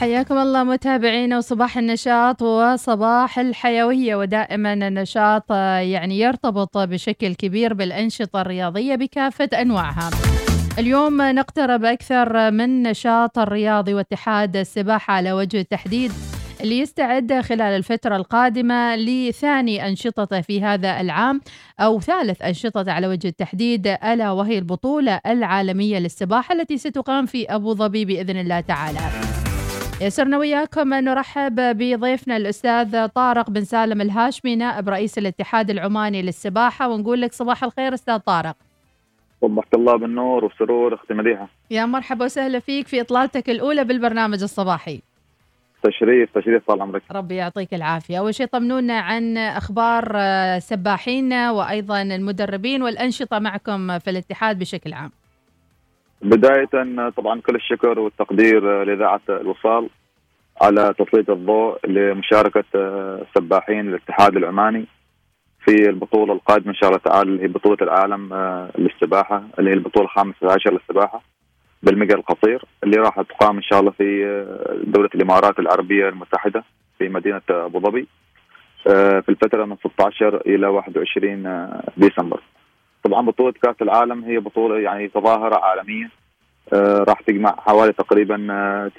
حياكم الله متابعينا وصباح النشاط وصباح الحيوية ودائما النشاط يعني يرتبط بشكل كبير بالأنشطة الرياضية بكافة أنواعها اليوم نقترب أكثر من نشاط الرياضي واتحاد السباحة على وجه التحديد اللي يستعد خلال الفترة القادمة لثاني أنشطته في هذا العام أو ثالث أنشطته على وجه التحديد ألا وهي البطولة العالمية للسباحة التي ستقام في أبو ظبي بإذن الله تعالى. يسرنا وياكم نرحب بضيفنا الأستاذ طارق بن سالم الهاشمي نائب رئيس الاتحاد العماني للسباحة. ونقول لك صباح الخير أستاذ طارق. صبحك الله بالنور والسرور أختي مديحة. يا مرحبا وسهلا فيك في إطلالتك الأولى بالبرنامج الصباحي. تشريف تشريف طال عمرك. ربي يعطيك العافية. أول شيء طمنونا عن أخبار سباحينا وأيضا المدربين والأنشطة معكم في الاتحاد بشكل عام. بداية طبعا كل الشكر والتقدير لإذاعة الوصال على تسليط الضوء لمشاركة سباحين الاتحاد العماني في البطولة القادمة إن شاء الله تعالى اللي هي بطولة العالم للسباحة اللي هي البطولة الخامسة عشر للسباحة بالمجال القصير اللي راح تقام إن شاء الله في دولة الإمارات العربية المتحدة في مدينة أبو ظبي في الفترة من 16 إلى 21 ديسمبر. طبعا بطولة كأس العالم هي بطولة يعني تظاهره عالميه راح تجمع حوالي تقريبا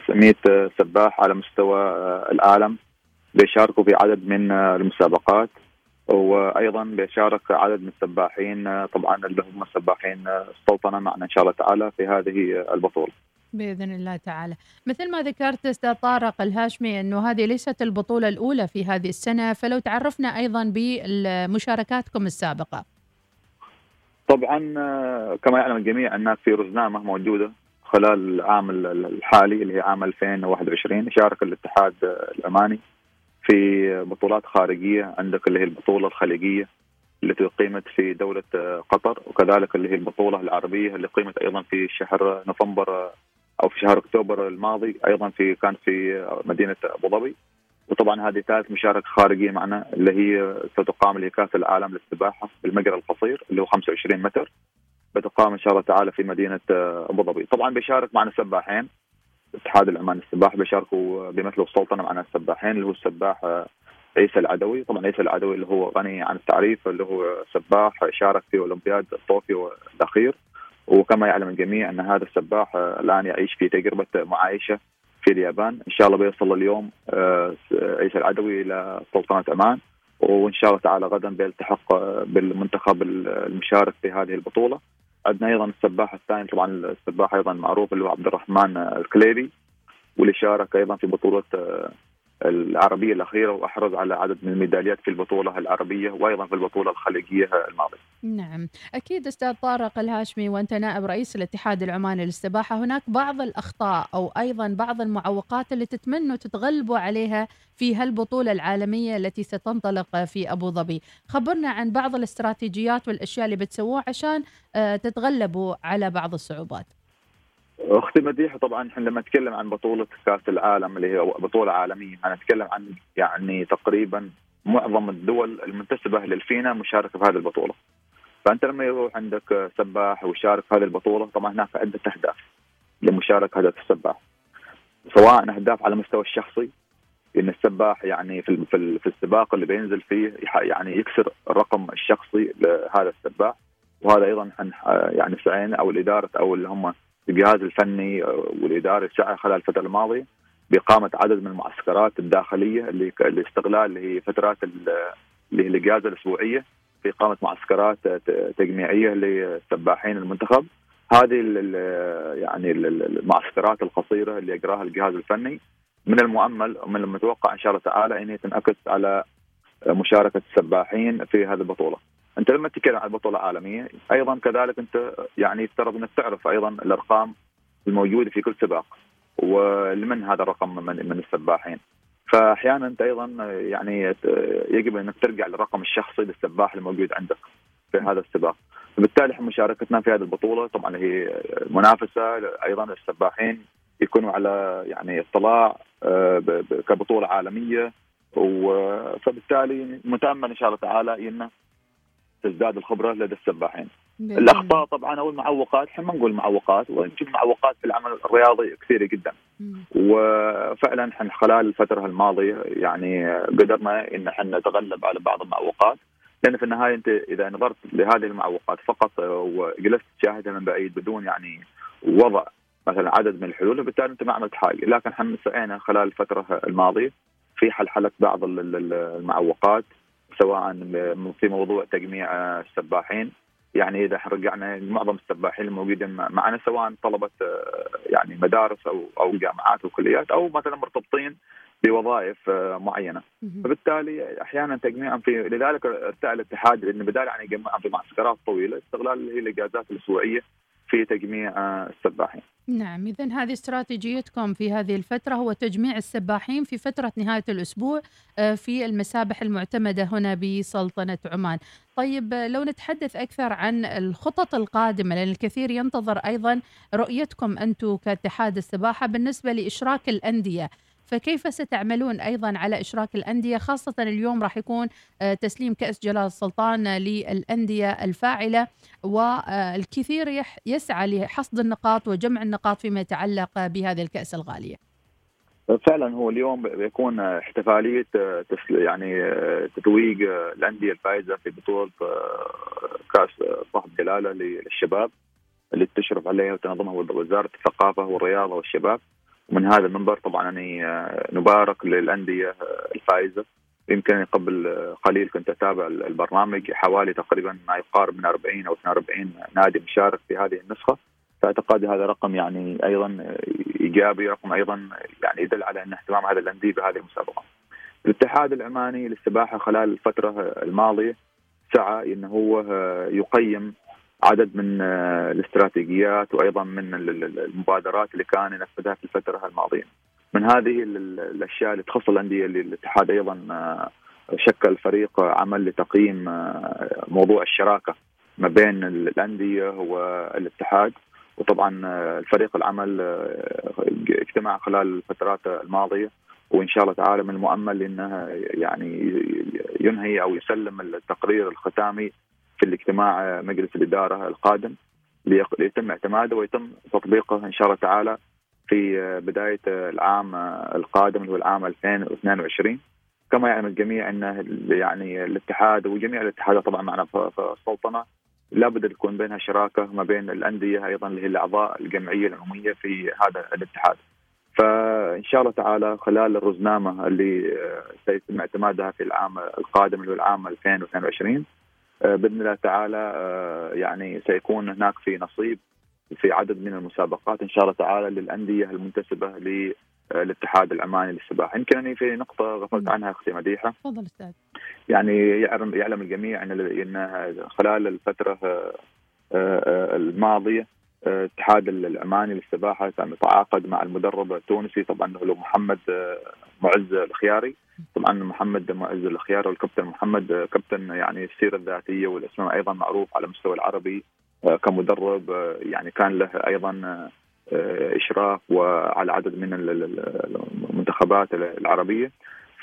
900 سباح على مستوى العالم بيشاركوا في عدد من المسابقات وأيضا بيشارك عدد من السباحين طبعا اللي هم السباحين السلطنه معنا إن شاء الله تعالى في هذه البطولة. بإذن الله تعالى. مثل ما ذكرت أستاذ طارق الهاشمي إنه هذه ليست البطولة الأولى في هذه السنة فلو تعرفنا أيضا بمشاركاتكم السابقة. طبعا كما يعلم الجميع ان في رزنامه موجودة خلال العام الحالي اللي هي عام 2021 شارك الاتحاد العماني في بطولات خارجية عندك اللي هي البطولة الخليجية التي قيمت في دولة قطر وكذلك اللي هي البطولة العربية اللي قيمت أيضا في شهر نوفمبر أو في شهر أكتوبر الماضي أيضا في كان في مدينة أبو ظبي. وطبعا هذه ثالث مشاركه خارجيه معنا اللي هي ستقام اللي كأس العالم للسباحة بالمجرى القصير اللي هو 25 متر. بتقام إن شاء الله تعالى في مدينة أبو ظبي. طبعا بيشارك معنا سباحين الاتحاد العماني للسباحة بيشاركوا بيمثلوا السلطنه معنا السباحين اللي هو السباح عيسى العدوي. طبعا عيسى العدوي اللي هو غني عن التعريف اللي هو سباح شارك في أولمبياد طوكيو الأخير. وكما يعلم الجميع إن هذا السباح الآن يعيش في تجربة معايشة في اليابان. إن شاء الله بيوصل اليوم عيسى العدوي إلى سلطنة عمان وإن شاء الله تعالى غدا بيلتحق بالمنتخب المشارك في هذه البطولة. عندنا أيضا السباح الثاني طبعا السباح أيضا معروف اللي هو عبد الرحمن الكليبي واللي شارك أيضا في بطولة العربية الأخيرة وأحرز على عدد من الميداليات في البطولة العربية وأيضا في البطولة الخليجية الماضية. نعم، أكيد أستاذ طارق الهاشمي وأنت نائب رئيس الاتحاد العماني للسباحة، هناك بعض الأخطاء أو أيضا بعض المعوقات اللي تتمنوا تتغلبوا عليها في هالبطولة العالمية التي ستنطلق في أبو ظبي، خبرنا عن بعض الاستراتيجيات والأشياء اللي بتسووها عشان تتغلبوا على بعض الصعوبات. أختي مديحة طبعا إحنا لما نتكلم عن بطولة كأس العالم اللي هي بطولة عالمية هنتكلم عن يعني تقريبا معظم الدول المنتسبة للفينا مشاركة في هذه البطولة. فأنت لما يروح عندك سباح ويشارك في هذه البطولة طبعا هناك عدة أهداف لمشاركة هذا السباح. سواء أهداف على المستوى الشخصي إن السباح يعني في في السباق اللي بينزل فيه يعني يكسر الرقم الشخصي لهذا السباح وهذا أيضا يعني سعينا أو الإدارة أو اللي هم الجهاز الفني والاداري سعى خلال الفترة الماضية بإقامة عدد من المعسكرات الداخلية اللي الاستغلال اللي هي فترات اللي هي الإجازة الأسبوعية في إقامة معسكرات تجميعية لسباحين المنتخب هذه يعني المعسكرات القصيرة اللي اجراها الجهاز الفني من المؤمل ومن المتوقع إن شاء الله تعالى إن تنعكس على مشاركة السباحين في هذه البطولة. أنت لما تتكلم عن بطوله عالميه أيضا كذلك أنت يعني يفترض أنك تعرف أيضا الأرقام الموجودة في كل سباق ولمن هذا الرقم من من السباحين. فاحيانا أنت أيضا يعني يجب أنك ترجع للرقم الشخصي للسباح الموجود عندك في هذا السباق. فبالتالي مشاركتنا في هذه البطولة طبعا هي منافسة أيضا السباحين يكونوا على يعني اطلاع كبطولة عالمية. فبالتالي متأمل إن شاء الله تعالى انه تزداد الخبره لدى السباحين. الاخطاء طبعا أو المعوقات إحنا ما نقول معوقات ونشوف معوقات في العمل الرياضي كثيرة جدا. وفعلا إحنا خلال الفترة الماضية يعني قدرنا إن إحنا نتغلب على بعض المعوقات. لأن في النهاية أنت إذا نظرت لهذه المعوقات فقط وجلست تشاهدها من بعيد بدون يعني وضع مثلا عدد من الحلول وبالتالي أنت ما عملت حاجة. لكن إحنا سعينا خلال الفترة الماضية في حلحله بعض المعوقات. سواء في موضوع تجميع السباحين. يعني إذا رجعنا معظم السباحين الموجودين معنا سواء طلبة يعني مدارس أو أو جامعات وكليات أو مثلا مرتبطين بوظائف معينة. فبالتالي أحيانا تجميعهم في لذلك ارتأى الاتحاد لأن بدال يعني يجمعهم في معسكرات طويلة استغلال الإجازات الأسبوعية. في تجميع السباحين. نعم إذا هذه استراتيجيتكم في هذه الفترة هو تجميع السباحين في فترة نهاية الأسبوع آه، في المسابح المعتمدة هنا بسلطنة عمان طيب لو نتحدث أكثر عن الخطط القادمة لأن الكثير ينتظر أيضا رؤيتكم أنتم كاتحاد السباحة بالنسبة لإشراك الأندية فكيف ستعملون أيضا على إشراك الأندية؟ خاصة اليوم راح يكون آه، تسليم كأس جلال السلطان للأندية الفاعلة والكثير يسعى لحصد النقاط وجمع النقاط فيما يتعلق بهذه الكأس الغالية. فعلا هو اليوم بيكون احتفالية آه، يعني آه، تتويج الأندية الفائزة في بطولة كأس صاحب جلالة للشباب اللي تشرف عليها وتنظمها وزارة الثقافة والرياضة والشباب. ومن هذا المنبر طبعا أني آه، نبارك للأندية آه، الفائزة يمكن قبل آه، قليل كنت أتابع البرنامج حوالي تقريبا ما يقارب من 40 أو 42 نادي مشارك في هذه النسخة فاعتقد هذا رقم يعني أيضا إيجابي رقم أيضا يعني يدل على أن اهتمام هذا الأندية بهذه المسابقة. الاتحاد العماني للسباحة خلال الفترة الماضية سعى إنه هو يقيم عدد من آه، الاستراتيجيات وأيضا من المبادرات اللي كان ينفذها في الفترة الماضية. من هذه الأشياء اللي تخص الأندية اللي الاتحاد أيضا آه، شكل فريق عمل لتقييم آه، موضوع الشراكة ما بين الأندية والاتحاد وطبعا الفريق العمل اجتمع خلال الفترات الماضية وإن شاء الله تعالى من المؤمل إنه يعني ينهي أو يسلم التقرير الختامي في الاجتماع مجلس الإدارة القادم ليتم اعتماده ويتم تطبيقه إن شاء الله تعالى في بداية العام القادم اللي هو العام 2022 كما يعلم الجميع أن يعني الاتحاد وجميع الاتحادات طبعا معنا في السلطنه لابد تكون بينها شراكة ما بين الأندية أيضا اللي هي الأعضاء الجمعية العمومية في هذا الاتحاد. فإن شاء الله تعالى خلال الرزنامة اللي سيتم اعتمادها في العام القادم اللي هو العام 2022 آه، بإذن الله تعالى آه، يعني سيكون هناك في نصيب في عدد من المسابقات إن شاء الله تعالى للأندية المنتسبة للاتحاد العماني للسباحة، يمكن أني في نقطة غفلت عنها أختي مديحة. تفضل أستاذ. يعني يعلم يعلم الجميع إن إن خلال الفترة آه، الماضية الاتحاد العماني للسباحة كان يتعاقد مع المدرب التونسي طبعا هو محمد معز الخياري طبعا محمد معز الخيار والكابتن محمد كابتن يعني السيرة الذاتية والاسم أيضا معروف على المستوى العربي آه، كمدرب آه، يعني كان له أيضا آه، إشراف وعلى عدد من المنتخبات العربية.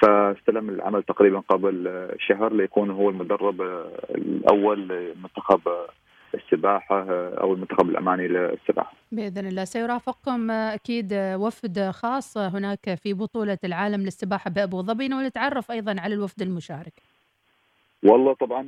فاستلم العمل تقريبا قبل شهر ليكون هو المدرب الأول لمنتخب السباحة أو المنتخب الاماني للسباحة. بإذن الله سيرافقكم أكيد وفد خاص هناك في بطولة العالم للسباحة بأبو ظبي ونتعرف أيضا على الوفد المشارك. والله طبعا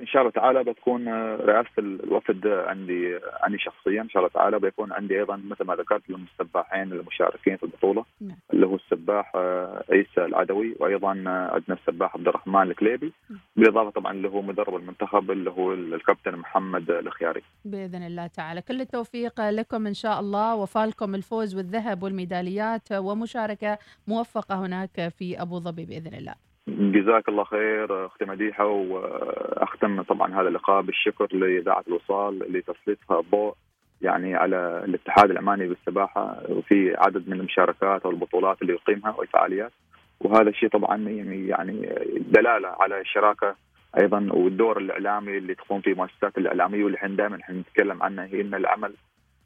إن شاء الله تعالى بتكون رئاسة الوفد عندي عندي شخصيا إن شاء الله تعالى بيكون عندي أيضا مثل ما ذكرت السباحين المشاركين في البطولة نعم. اللي هو السباح آه، عيسى العدوي وأيضا آه، عندنا السباح عبد الرحمن الكليبي بالإضافة طبعا اللي هو مدرب المنتخب اللي هو الكابتن محمد الخياري. بإذن الله تعالى كل التوفيق لكم إن شاء الله وفالكم الفوز والذهب والميداليات ومشاركة موفقة هناك في أبو ظبي بإذن الله. جزاك الله خير أختي مديحة وأختم طبعا هذا اللقاء بالشكر لإذاعة الوصال لتسليطها الضوء يعني على الاتحاد العماني بالسباحة وفي عدد من المشاركات والبطولات اللي يقيمها والفعاليات. وهذا الشيء طبعا يعني دلالة على الشراكه أيضا والدور الإعلامي اللي تقوم فيه المؤسسات الإعلامية واللي إحنا دائما إحنا نتكلم عنه هي إن العمل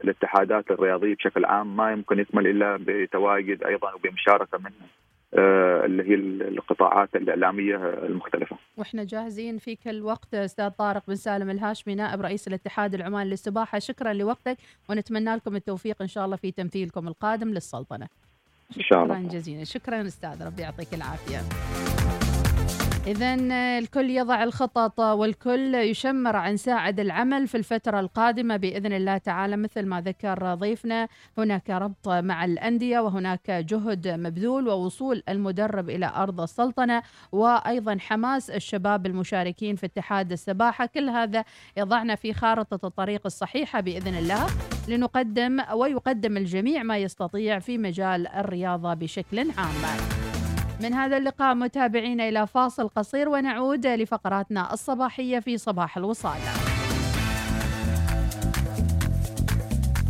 الاتحادات الرياضية بشكل عام ما يمكن يكمل إلا بتواجد أيضا وبمشاركة من آه، اللي هي القطاعات الإعلامية المختلفة. وإحنا جاهزين في كل وقت أستاذ طارق بن سالم الهاشمي نائب رئيس الاتحاد العماني للسباحة شكرا لوقتك ونتمنى لكم التوفيق إن شاء الله في تمثيلكم القادم للسلطنة. إن شاء الله. شكرا جزيلا شكرا أستاذ ربي يعطيك العافية. إذا الكل يضع الخطط والكل يشمر عن ساعد العمل في الفترة القادمة بإذن الله تعالى مثل ما ذكر ضيفنا هناك ربط مع الأندية وهناك جهد مبذول ووصول المدرب إلى أرض السلطنة وأيضا حماس الشباب المشاركين في اتحاد السباحة كل هذا يضعنا في خارطة الطريق الصحيحة بإذن الله لنقدم ويقدم الجميع ما يستطيع في مجال الرياضة بشكل عام. من هذا اللقاء متابعينا إلى فاصل قصير ونعود لفقراتنا الصباحية في صباح الوصال.